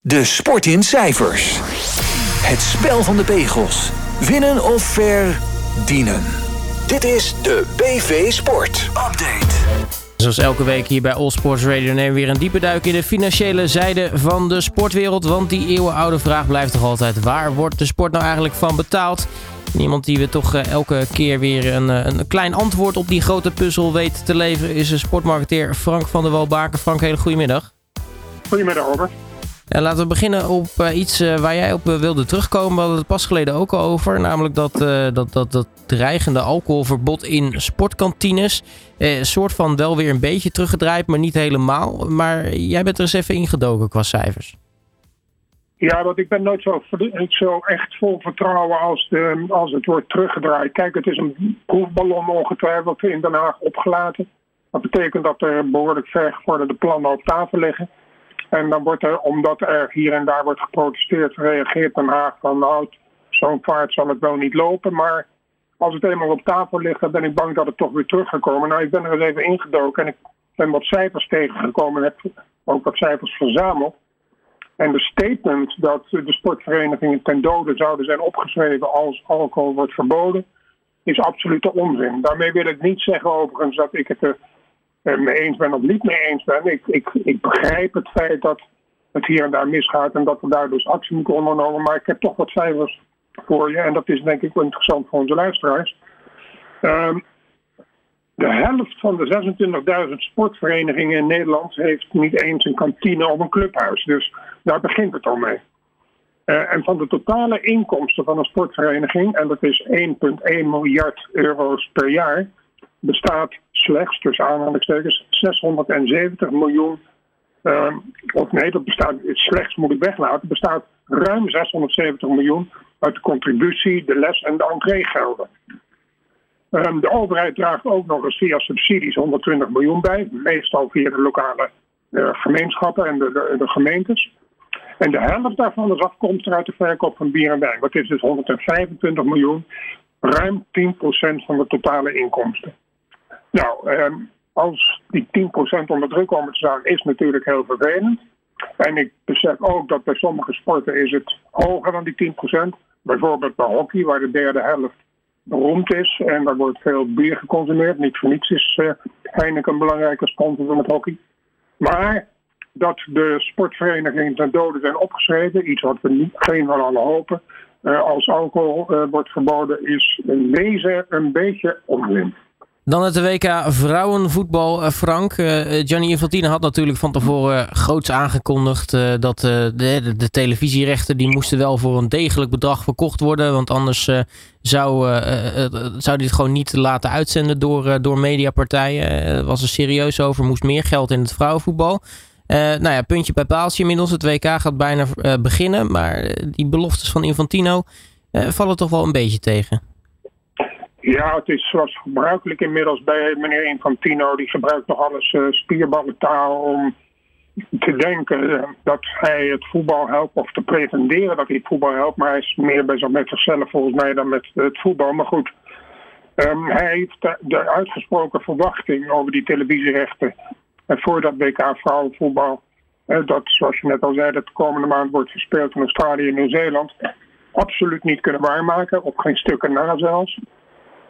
De sport in cijfers. Het spel van de pegels. Winnen of verdienen. Dit is de BV Sport Update. Zoals elke week hier bij All Sports Radio nemen we weer een diepe duik in de financiële zijde van de sportwereld. Want die eeuwenoude vraag blijft toch altijd: waar wordt de sport nou eigenlijk van betaald? Iemand die we toch eh, elke keer weer een, eh, een klein antwoord op die grote puzzel weet te leveren is de sportmarketeer Frank van der Walbaken. Frank, hele goedemiddag. Goedemiddag Robert. Laten we beginnen op uh, iets uh, waar jij op uh, wilde terugkomen. We hadden het pas geleden ook al over. Namelijk dat, dat, dat, dat dreigende alcoholverbod in sportkantines. Een soort van wel weer een beetje teruggedraaid, maar niet helemaal. Maar jij bent er eens even ingedoken qua cijfers. Ja, want ik ben nooit zo, zo echt vol vertrouwen als, de, als het wordt teruggedraaid. Kijk, het is een proefballon ongetwijfeld in Den Haag opgelaten. Dat betekent dat er behoorlijk vergevorderde plannen op tafel liggen. En dan wordt er, omdat er hier en daar wordt geprotesteerd, reageert Den Haag van nou, zo'n vaart zal het wel niet lopen. Maar als het eenmaal op tafel ligt, dan ben ik bang dat het toch weer teruggekomen. Nou, ik ben er eens even ingedoken en ik ben wat cijfers tegengekomen en heb ook wat cijfers verzameld. En de statement dat de sportverenigingen ten dode zouden zijn opgeschreven als alcohol wordt verboden, is absolute onzin. Daarmee wil ik niet zeggen overigens dat ik het mee eens ben of niet mee eens ben. Ik, ik, ik begrijp het feit dat het hier en daar misgaat en dat er daar dus actie moet ondernomen. Maar ik heb toch wat cijfers voor je en dat is denk ik wel interessant voor onze luisteraars. Um, de helft van de 26.000 sportverenigingen in Nederland heeft niet eens een kantine of een clubhuis. Dus daar begint het al mee. Uh, en van de totale inkomsten van een sportvereniging, en dat is 1,1 miljard euro's per jaar, bestaat slechts, tussen aanhalingstekens, 670 miljoen. Uh, of nee, dat bestaat slechts, moet ik weglaten, bestaat ruim 670 miljoen uit de contributie, de les en de entreegelden. Um, de overheid draagt ook nog eens via subsidies 120 miljoen bij, meestal via de lokale uh, gemeenschappen en de, de, de, gemeentes. En de helft daarvan is afkomstig uit de verkoop van bier en wijn. Dat is dus 125 miljoen, ruim 10% van de totale inkomsten. Nou, um, als die 10% onder druk komen te staan, is natuurlijk heel vervelend. En ik besef ook dat bij sommige sporten is het hoger dan die 10%. Bijvoorbeeld bij hockey, waar de derde helft beroemd is. En daar wordt veel bier geconsumeerd. Niet voor niets is uh, een belangrijke sponsor van het hockey. Maar dat de sportverenigingen ten dode zijn opgeschreven, iets wat we geen van allen hopen, uh, als alcohol uh, wordt verboden, is in wezen een beetje onzin. Dan het WK vrouwenvoetbal, eh, Frank. Uh, Gianni Infantino had natuurlijk van tevoren groots aangekondigd uh, dat de, de, televisierechten die moesten wel voor een degelijk bedrag verkocht worden. Want anders zou, zou dit gewoon niet laten uitzenden door, door mediapartijen. Was er serieus over, moest meer geld in het vrouwenvoetbal. nou ja, puntje bij paaltje inmiddels. Het WK gaat bijna beginnen. Maar die beloftes van Infantino vallen toch wel een beetje tegen. Ja, het is zoals gebruikelijk inmiddels bij meneer Infantino. Die gebruikt nog alles uh, spierballentaal om te denken uh, dat hij het voetbal helpt. Of te pretenderen dat hij het voetbal helpt. Maar hij is meer bezig met zichzelf volgens mij dan met het voetbal. Maar goed, um, hij heeft de, uitgesproken verwachting over die televisierechten. En voor dat WK vrouwenvoetbal. Uh, dat, zoals je net al zei, dat de komende maand wordt gespeeld in Australië en Nieuw-Zeeland. Absoluut niet kunnen waarmaken. Op geen stukken na zelfs.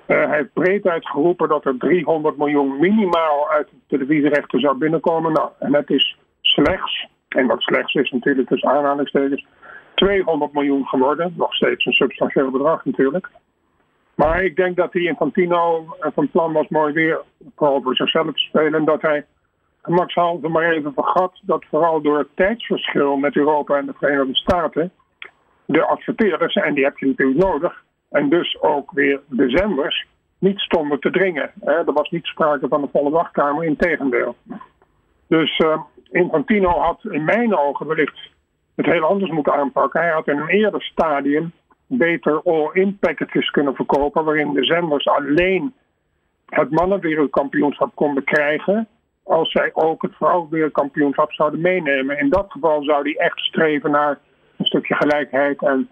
Uh, hij heeft breed uitgeroepen dat er 300 miljoen minimaal uit de televisierechten zou binnenkomen. Nou, en het is slechts, en wat slechts is natuurlijk dus aanhalingstekens, 200 miljoen geworden. Nog steeds een substantieel bedrag natuurlijk. Maar ik denk dat die Infantino van plan was mooi weer voor zichzelf te spelen. En dat hij gemakshalve maar even vergat dat vooral door het tijdsverschil met Europa en de Verenigde Staten de adverteerders, en die heb je natuurlijk nodig, en dus ook weer de zenders niet stonden te dringen. Er was niet sprake van de volle wachtkamer, in tegendeel. Dus uh, Infantino had in mijn ogen wellicht het heel anders moeten aanpakken. Hij had in een eerder stadium beter all-in packages kunnen verkopen, waarin de zenders alleen het mannenwereldkampioenschap konden krijgen, als zij ook het vrouwenwereldkampioenschap zouden meenemen. In dat geval zou hij echt streven naar een stukje gelijkheid en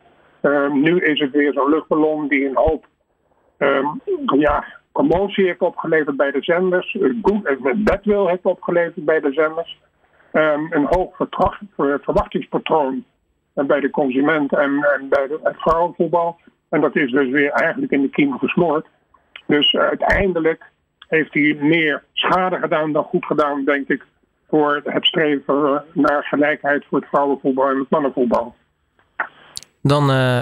Um, nu is het weer zo'n luchtballon die een hoop um, ja, commotie heeft opgeleverd bij de zenders. Goed, met bedwil heeft opgeleverd bij de zenders. um, een hoog verwachtingspatroon bij de consument en, en bij de, het vrouwenvoetbal. En dat is dus weer eigenlijk in de kiem gesmoord. Dus uiteindelijk heeft hij meer schade gedaan dan goed gedaan, denk ik, voor het streven naar gelijkheid voor het vrouwenvoetbal en het mannenvoetbal. Dan uh,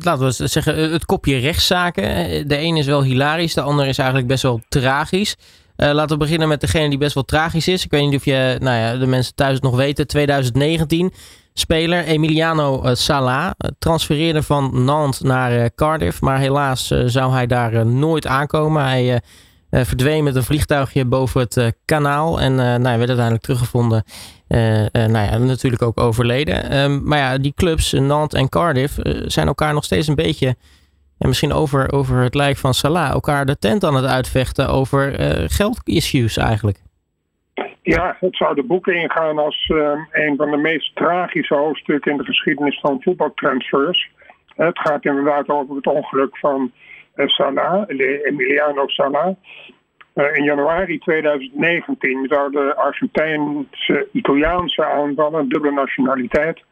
laten we zeggen, het kopje rechtszaken. De ene is wel hilarisch, de andere is eigenlijk best wel tragisch. Uh, laten we beginnen met degene die best wel tragisch is. Ik weet niet of je, nou ja, de mensen thuis nog weten. 2019 speler Emiliano Sala transfereerde van Nantes naar Cardiff. Maar helaas zou hij daar nooit aankomen. Hij uh, verdween met een vliegtuigje boven het uh, kanaal. En uh, nou, werd uiteindelijk teruggevonden. nou ja, natuurlijk ook overleden. Um, maar ja, die clubs, Nantes en Cardiff, zijn elkaar nog steeds een beetje. En misschien over, over het lijk van Salah, elkaar de tent aan het uitvechten over geldissues eigenlijk. Ja, het zou de boeken ingaan als een van de meest tragische hoofdstukken in de geschiedenis van voetbaltransfers. Het gaat inderdaad over het ongeluk van Salah, Emiliano Salah. Uh, in januari 2019 zou de Argentijnse-Italiaanse aanvaller, dubbele nationaliteit,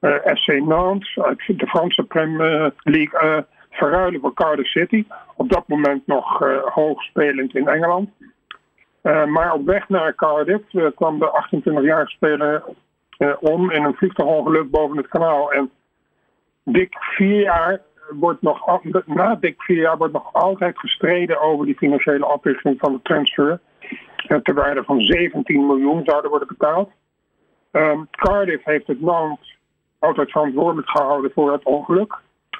eh, SC Nantes uit de Franse Premier League verruilen voor Cardiff City. Op dat moment nog hoog spelend in Engeland. maar op weg naar Cardiff kwam de 28-jarige speler om in een vliegtuigongeluk boven het kanaal. En dik vier jaar wordt nog, na dik vier jaar wordt nog altijd gestreden over die financiële oprichting van de transfer. Uh, ter waarde van 17 miljoen zouden worden betaald. Um, Cardiff heeft het land altijd verantwoordelijk gehouden voor het ongeluk.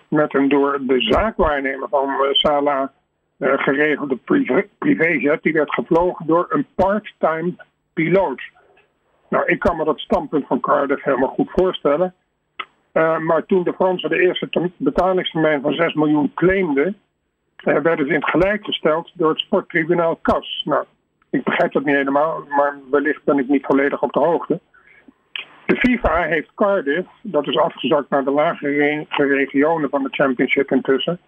Met een door de zaakwaarnemer van uh, Sala uh, geregelde privé privéjet. Die werd gevlogen door een part-time piloot. Nou, ik kan me dat standpunt van Cardiff helemaal goed voorstellen. Uh, maar toen de Fransen de eerste betalingstermijn van 6 miljoen claimden, uh, werden ze in het gelijk gesteld door het sporttribunaal CAS. Nou, ik begrijp dat niet helemaal, maar wellicht ben ik niet volledig op de hoogte. De FIFA heeft Cardiff, dat is afgezakt naar de lagere regionen van de Championship intussen,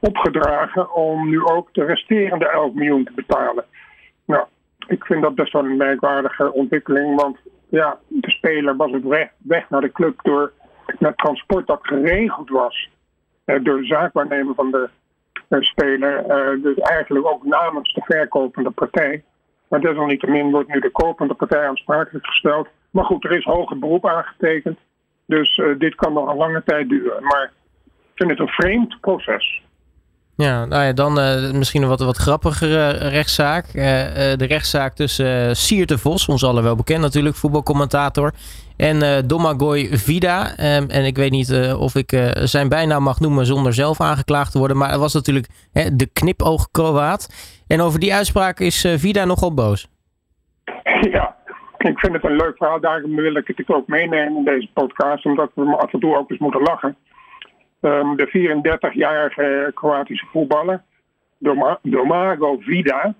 opgedragen om nu ook de resterende 11 miljoen te betalen. Nou, ik vind dat best wel een merkwaardige ontwikkeling, want ja, de speler was op weg, weg naar de club door met transport dat geregeld was uh, door de zaakwaarnemer van de uh, speler. Uh, dus eigenlijk ook namens de verkopende partij. Maar desalniettemin wordt nu de kopende partij aansprakelijk gesteld. Maar goed, er is hoger beroep aangetekend. Dus dit kan nog een lange tijd duren. Maar ik vind het een vreemd proces. Ja, nou ja, dan uh, misschien een wat, wat grappigere rechtszaak. Uh, uh, de rechtszaak tussen Siert de Vos, ons allen wel bekend natuurlijk, voetbalcommentator. En Domagoj Vida. Um, en ik weet niet of ik zijn bijnaam mag noemen zonder zelf aangeklaagd te worden. Maar het was natuurlijk hè, de knipoog-Kroaat. En over die uitspraak is Vida nogal boos. Ja, ik vind het een leuk verhaal. Daarom wil ik het ook meenemen in deze podcast. Omdat we af en toe ook eens moeten lachen. Um, de 34-jarige Kroatische voetballer, Domago Vida,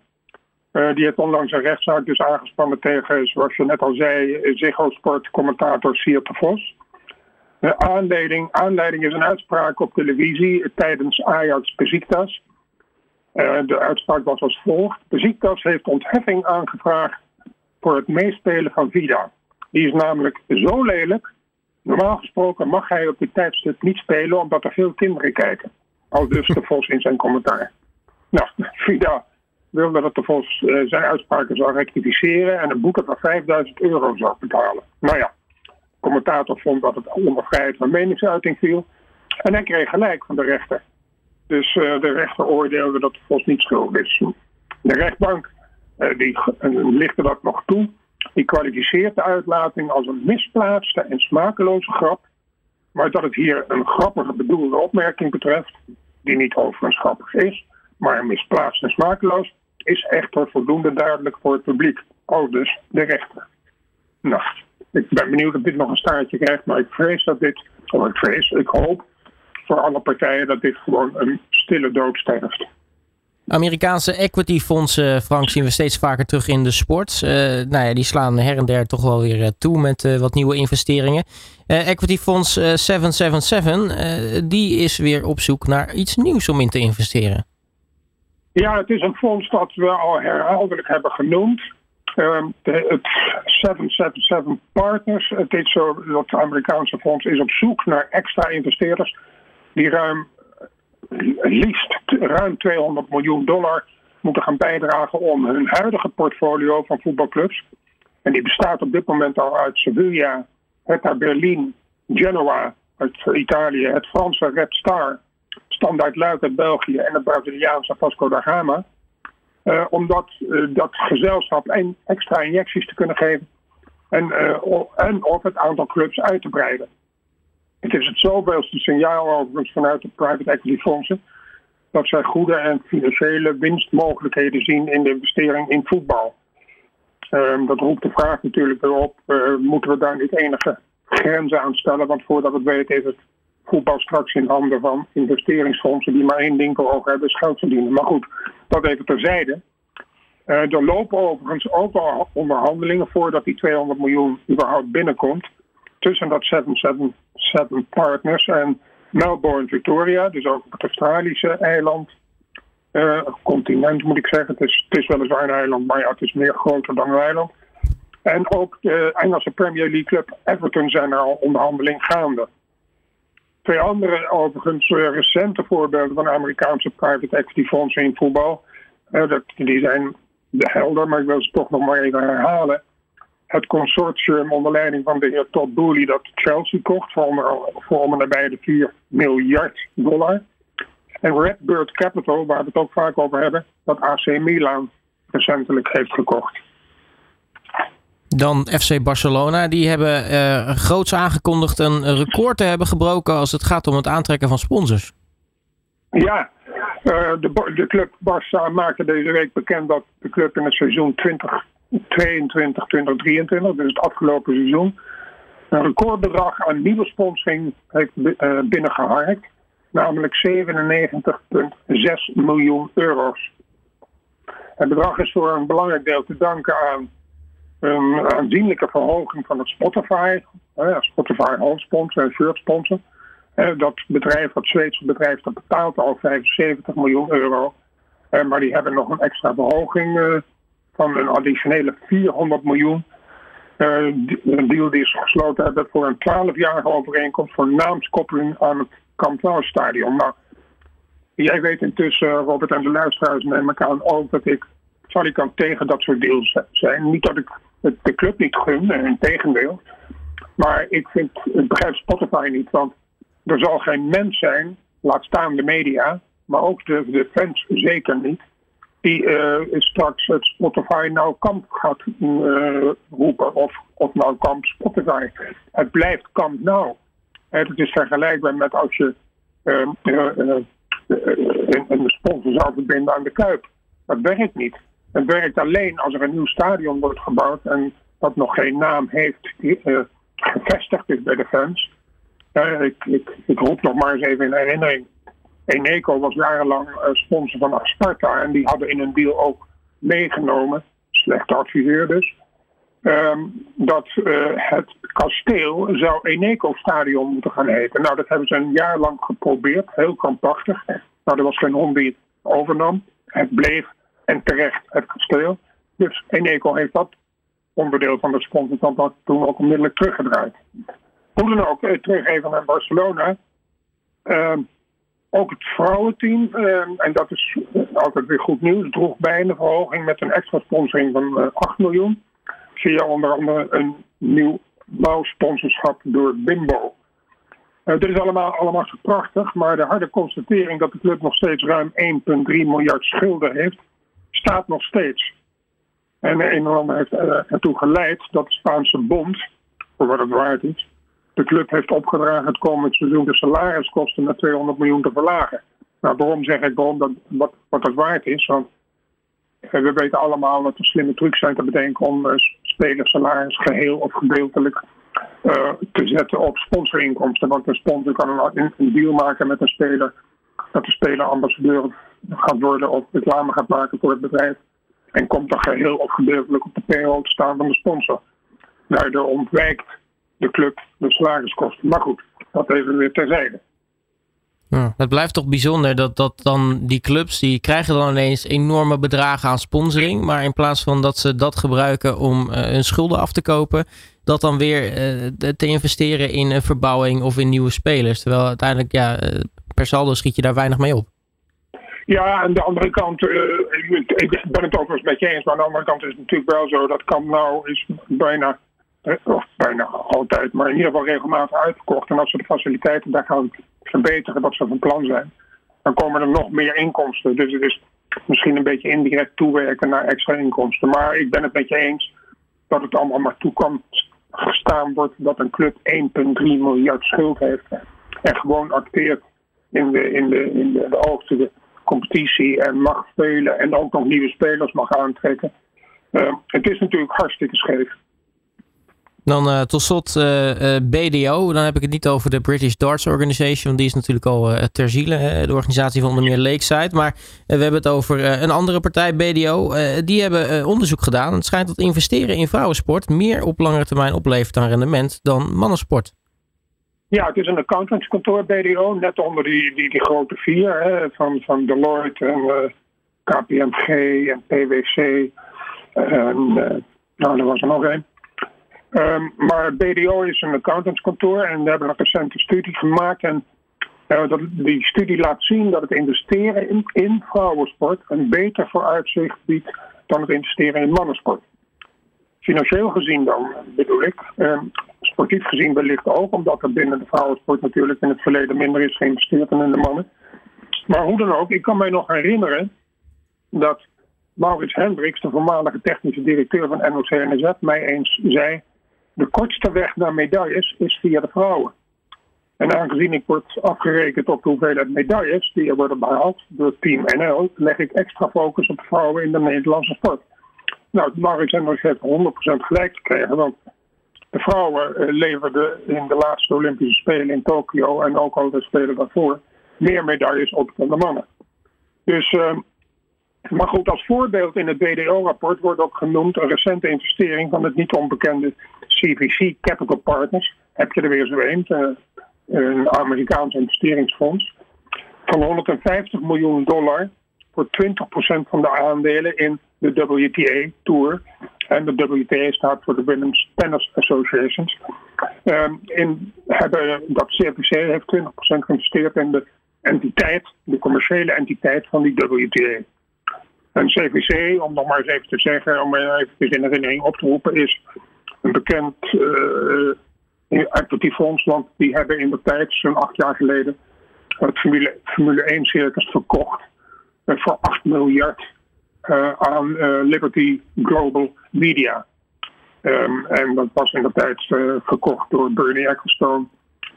uh, die heeft onlangs een rechtszaak dus aangespannen tegen, zoals je net al zei, Ziggo Sport commentator Siert Vos. De aanleiding, aanleiding is een uitspraak op televisie tijdens Ajax Besiktas. Uh, de uitspraak was als volgt. Besiktas heeft ontheffing aangevraagd voor het meespelen van Vida. Die is namelijk zo lelijk Normaal gesproken mag hij op dit tijdstip niet spelen omdat er veel kinderen kijken. Al dus de Vos in zijn commentaar. Nou, Vida wilde dat de Vos uh, zijn uitspraken zou rectificeren en een boete van 5000 euro zou betalen. Nou ja, de commentator vond dat het onder vrijheid van meningsuiting viel. En hij kreeg gelijk van de rechter. Dus uh, de rechter oordeelde dat de Vos niet schuldig is. De rechtbank uh, die, lichtte dat nog toe. Die kwalificeert de uitlating als een misplaatste en smakeloze grap, maar dat het hier een grappige bedoelde opmerking betreft, die niet overigens grappig is, maar misplaatst en smakeloos, is echter voldoende duidelijk voor het publiek. Al dus de rechter. Nou, ik ben benieuwd of dit nog een staartje krijgt, maar ik vrees dat dit, of ik vrees, ik hoop voor alle partijen dat dit gewoon een stille dood sterft. Amerikaanse equity fondsen, Frank, zien we steeds vaker terug in de sport. Uh, nou ja, die slaan her en der toch wel weer eh, toe met wat nieuwe investeringen. Uh, equity fonds 777, die is weer op zoek naar iets nieuws om in te investeren. Ja, het is een fonds dat we al herhaaldelijk hebben genoemd. Um, de, het 777 Partners, het is zo dat Amerikaanse fonds is op zoek naar extra investeerders die ruim, liefst ruim 200 miljoen dollar moeten gaan bijdragen om hun huidige portfolio van voetbalclubs. En die bestaat op dit moment al uit Sevilla, Hertha Berlin, Genoa uit Italië, het Franse Red Star, Standaard Luik uit België en het Braziliaanse Vasco da Gama. Uh, om dat, uh, dat gezelschap en extra injecties te kunnen geven en, uh, en of het aantal clubs uit te breiden. Het is het zoveelste signaal overigens vanuit de private equity fondsen dat zij goede en financiële winstmogelijkheden zien in de investering in voetbal. Um, dat roept de vraag natuurlijk weer op, moeten we daar niet enige grenzen aan stellen? Want voordat het weet is het voetbal straks in handen van investeringsfondsen die maar één voor ogen hebben, is geld verdienen. Maar goed, dat even terzijde. Uh, er lopen overigens ook al onderhandelingen voordat die 200 miljoen überhaupt binnenkomt. Tussen dat 777 Partners en Melbourne Victoria, dus ook het Australische eiland. Uh, continent moet ik zeggen. Het is, het is weliswaar een eiland, maar ja, het is meer groter dan een eiland. En ook de Engelse Premier League club Everton zijn er al onderhandeling gaande. Twee andere, overigens, eh, recente voorbeelden van Amerikaanse private equity fondsen in voetbal. Uh, dat, die zijn helder, maar ik wil ze toch nog maar even herhalen. Het consortium onder leiding van de heer Todd Boehly dat Chelsea kocht voor, onder, voor nabij de 4 miljard dollar. En Redbird Capital, waar we het ook vaak over hebben, dat AC Milan recentelijk heeft gekocht. Dan FC Barcelona. Die hebben uh, groots aangekondigd een record te hebben gebroken als het gaat om het aantrekken van sponsors. Ja, uh, de, de, club Barça maakte deze week bekend dat de club in het seizoen 2022, 2023, dus het afgelopen seizoen, een recordbedrag aan nieuwe sponsoring heeft uh, binnengeharkt. Namelijk 97,6 miljoen euro's. Het bedrag is voor een belangrijk deel te danken aan een aanzienlijke verhoging van het Spotify. Spotify hoofdsponsor en shirtsponsor. Dat bedrijf, dat Zweedse bedrijf, dat betaalt al 75 miljoen euro. Maar die hebben nog een extra verhoging eh, van een additionele 400 miljoen. Eh, een deal die ze gesloten hebben voor een 12-jarige overeenkomst voor naamskoppeling aan het Camp Nou stadion. Nou, jij weet intussen, Robert en de luisteraars neem ik aan ook dat ik kan tegen dat soort deals zijn. Niet dat ik de club niet gun, in tegendeel. Maar ik, vind, ik begrijp Spotify niet, want er zal geen mens zijn, laat staan de media, maar ook de, de fans zeker niet, die uh, straks het Spotify nou kamp gaat uh, roepen. Of, of nou kamp Spotify. Het blijft kamp nou. Het is vergelijkbaar met als je uh, een sponsor zou verbinden aan de Kuip. Dat werkt niet. Het werkt alleen als er een nieuw stadion wordt gebouwd en dat nog geen naam heeft die gevestigd is bij de fans. Ik, ik, ik, roep nog maar eens even in herinnering. Eneco was jarenlang uh, sponsor van Sparta en die hadden in een deal ook meegenomen, slechte adviseur dus, um, dat het kasteel zou Eneco Stadion moeten gaan heten. Nou, dat hebben ze een jaar lang geprobeerd, heel krampachtig. Nou, er was geen hond die het overnam. Het bleef en terecht het kasteel. Dus Eneco heeft dat onderdeel van de sponsorkant toen ook onmiddellijk teruggedraaid. Hoe dan ook, eh, terug even naar Barcelona. Uh, ook het vrouwenteam, uh, en dat is altijd weer goed nieuws, droeg bij een verhoging met een extra sponsoring van uh, eh, 8 miljoen. Via onder andere een nieuw bouwsponsorschap door Bimbo. Uh, dit is allemaal, allemaal prachtig, maar de harde constatering dat de club nog steeds ruim 1,3 miljard schulden heeft, staat nog steeds. En een en ander heeft uh, ertoe geleid dat de Spaanse bond, voor wat het waard is, de club heeft opgedragen het komend seizoen de salariskosten naar 200 miljoen te verlagen. Nou, waarom zeg ik waarom dat, wat, wat dat waard is? Want uh, we weten allemaal dat er slimme trucs zijn te bedenken om uh, spelersalaris geheel of gedeeltelijk te zetten op sponsorinkomsten. Want een sponsor kan een, een deal maken met een speler dat de speler ambassadeur gaat worden of reclame gaat maken voor het bedrijf. En komt dan geheel of gedeeltelijk op de payroll te staan van de sponsor. Daardoor ontwijkt de club de salariskosten. Maar goed, dat even weer terzijde. Ja, het blijft toch bijzonder dat, dat dan die clubs, die krijgen dan ineens enorme bedragen aan sponsoring. Maar in plaats van dat ze dat gebruiken om uh, hun schulden af te kopen, dat dan weer uh, te investeren in een verbouwing of in nieuwe spelers. Terwijl uiteindelijk, ja, per saldo schiet je daar weinig mee op. Ja, aan de andere kant, ik ben het ook wel eens met je eens, maar aan de andere kant is het natuurlijk wel zo dat Camp Nou is bijna of bijna altijd, maar in ieder geval regelmatig uitverkocht. En als we de faciliteiten daar gaan verbeteren, wat ze van plan zijn, dan komen er nog meer inkomsten. Dus het is misschien een beetje indirect toewerken naar extra inkomsten. Maar ik ben het met je eens dat het allemaal maar toekomst gestaan wordt dat een club 1,3 miljard schuld heeft. En gewoon acteert in de, in de, in de, competitie en mag spelen en ook nog nieuwe spelers mag aantrekken. Uh, het is natuurlijk hartstikke scheef. Dan uh, tot slot uh, uh, BDO. Dan heb ik het niet over de British Darts Organization. Want die is natuurlijk al ter ziele. de organisatie van onder meer Lakeside. Maar we hebben het over een andere partij, BDO. die hebben onderzoek gedaan. Het schijnt dat investeren in vrouwensport meer op langere termijn oplevert aan rendement dan mannensport. Ja, het is een accountantskantoor BDO. Net onder die, die, die grote vier. Hè, van, van Deloitte en KPMG en PwC. En nou, er was er nog één. Um, maar BDO is een accountantskantoor en we hebben een recente studie gemaakt. En uh, dat, die studie laat zien dat het investeren in, vrouwensport een beter vooruitzicht biedt dan het investeren in mannensport. Financieel gezien dan, bedoel ik. Um, sportief gezien wellicht ook, omdat er binnen de vrouwensport natuurlijk in het verleden minder is geïnvesteerd dan in de mannen. Maar hoe dan ook, ik kan mij nog herinneren dat Maurits Hendricks, de voormalige technische directeur van NOC-NSF, mij eens zei de kortste weg naar medailles is via de vrouwen. En aangezien ik word afgerekend op de hoeveelheid medailles die er worden behaald door Team NL, leg ik extra focus op vrouwen in de Nederlandse sport. Nou, Marit Hendricks heeft 100% gelijk gekregen, want de vrouwen eh, leverden in de laatste Olympische Spelen in Tokio en ook al de Spelen daarvoor meer medailles op dan de mannen. Dus, uh, maar goed, als voorbeeld in het BDO-rapport wordt ook genoemd een recente investering van het niet onbekende CVC Capital Partners, heb je er weer zo een, eh, een Amerikaans investeringsfonds, van 150 miljoen dollar voor 20% van de aandelen in de WTA Tour. En de WTA staat voor de Women's Tennis Associations. Um, in, hebben, dat CVC heeft 20% geïnvesteerd in de entiteit, de commerciële entiteit van die WTA. En CVC, om nog maar eens even te zeggen, om even in herinnering op te roepen, is een bekend uh, equity fonds, want die hebben in de tijd, zo'n acht jaar geleden, het Formule, Formule 1 circus verkocht uh, voor 8 miljard uh, aan Liberty Global Media. Um, en dat was in de tijd gekocht door Bernie Ecclestone,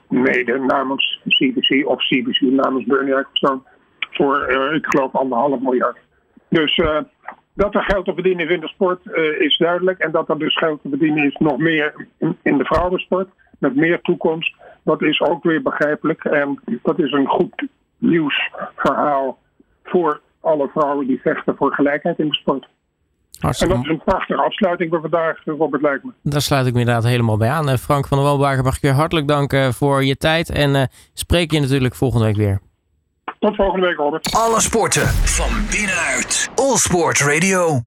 mede namens CBC of CBC namens Bernie Ecclestone, voor ik geloof anderhalf miljard. Dus dat er geld te verdienen is in de sport uh, is duidelijk. En dat er dus geld te verdienen is nog meer in de vrouwensport. Met meer toekomst. Dat is ook weer begrijpelijk. En dat is een goed nieuwsverhaal voor alle vrouwen die vechten voor gelijkheid in de sport. Hartstikke. En dat is een prachtige afsluiting voor vandaag, Robert Lijkman. Daar sluit ik me inderdaad helemaal bij aan. Eh, Frank van der Walbagen mag ik je hartelijk danken voor je tijd. En uh, spreek je natuurlijk volgende week weer. Tot volgende week, Robert. Alle sporten van binnenuit. All Sport Radio.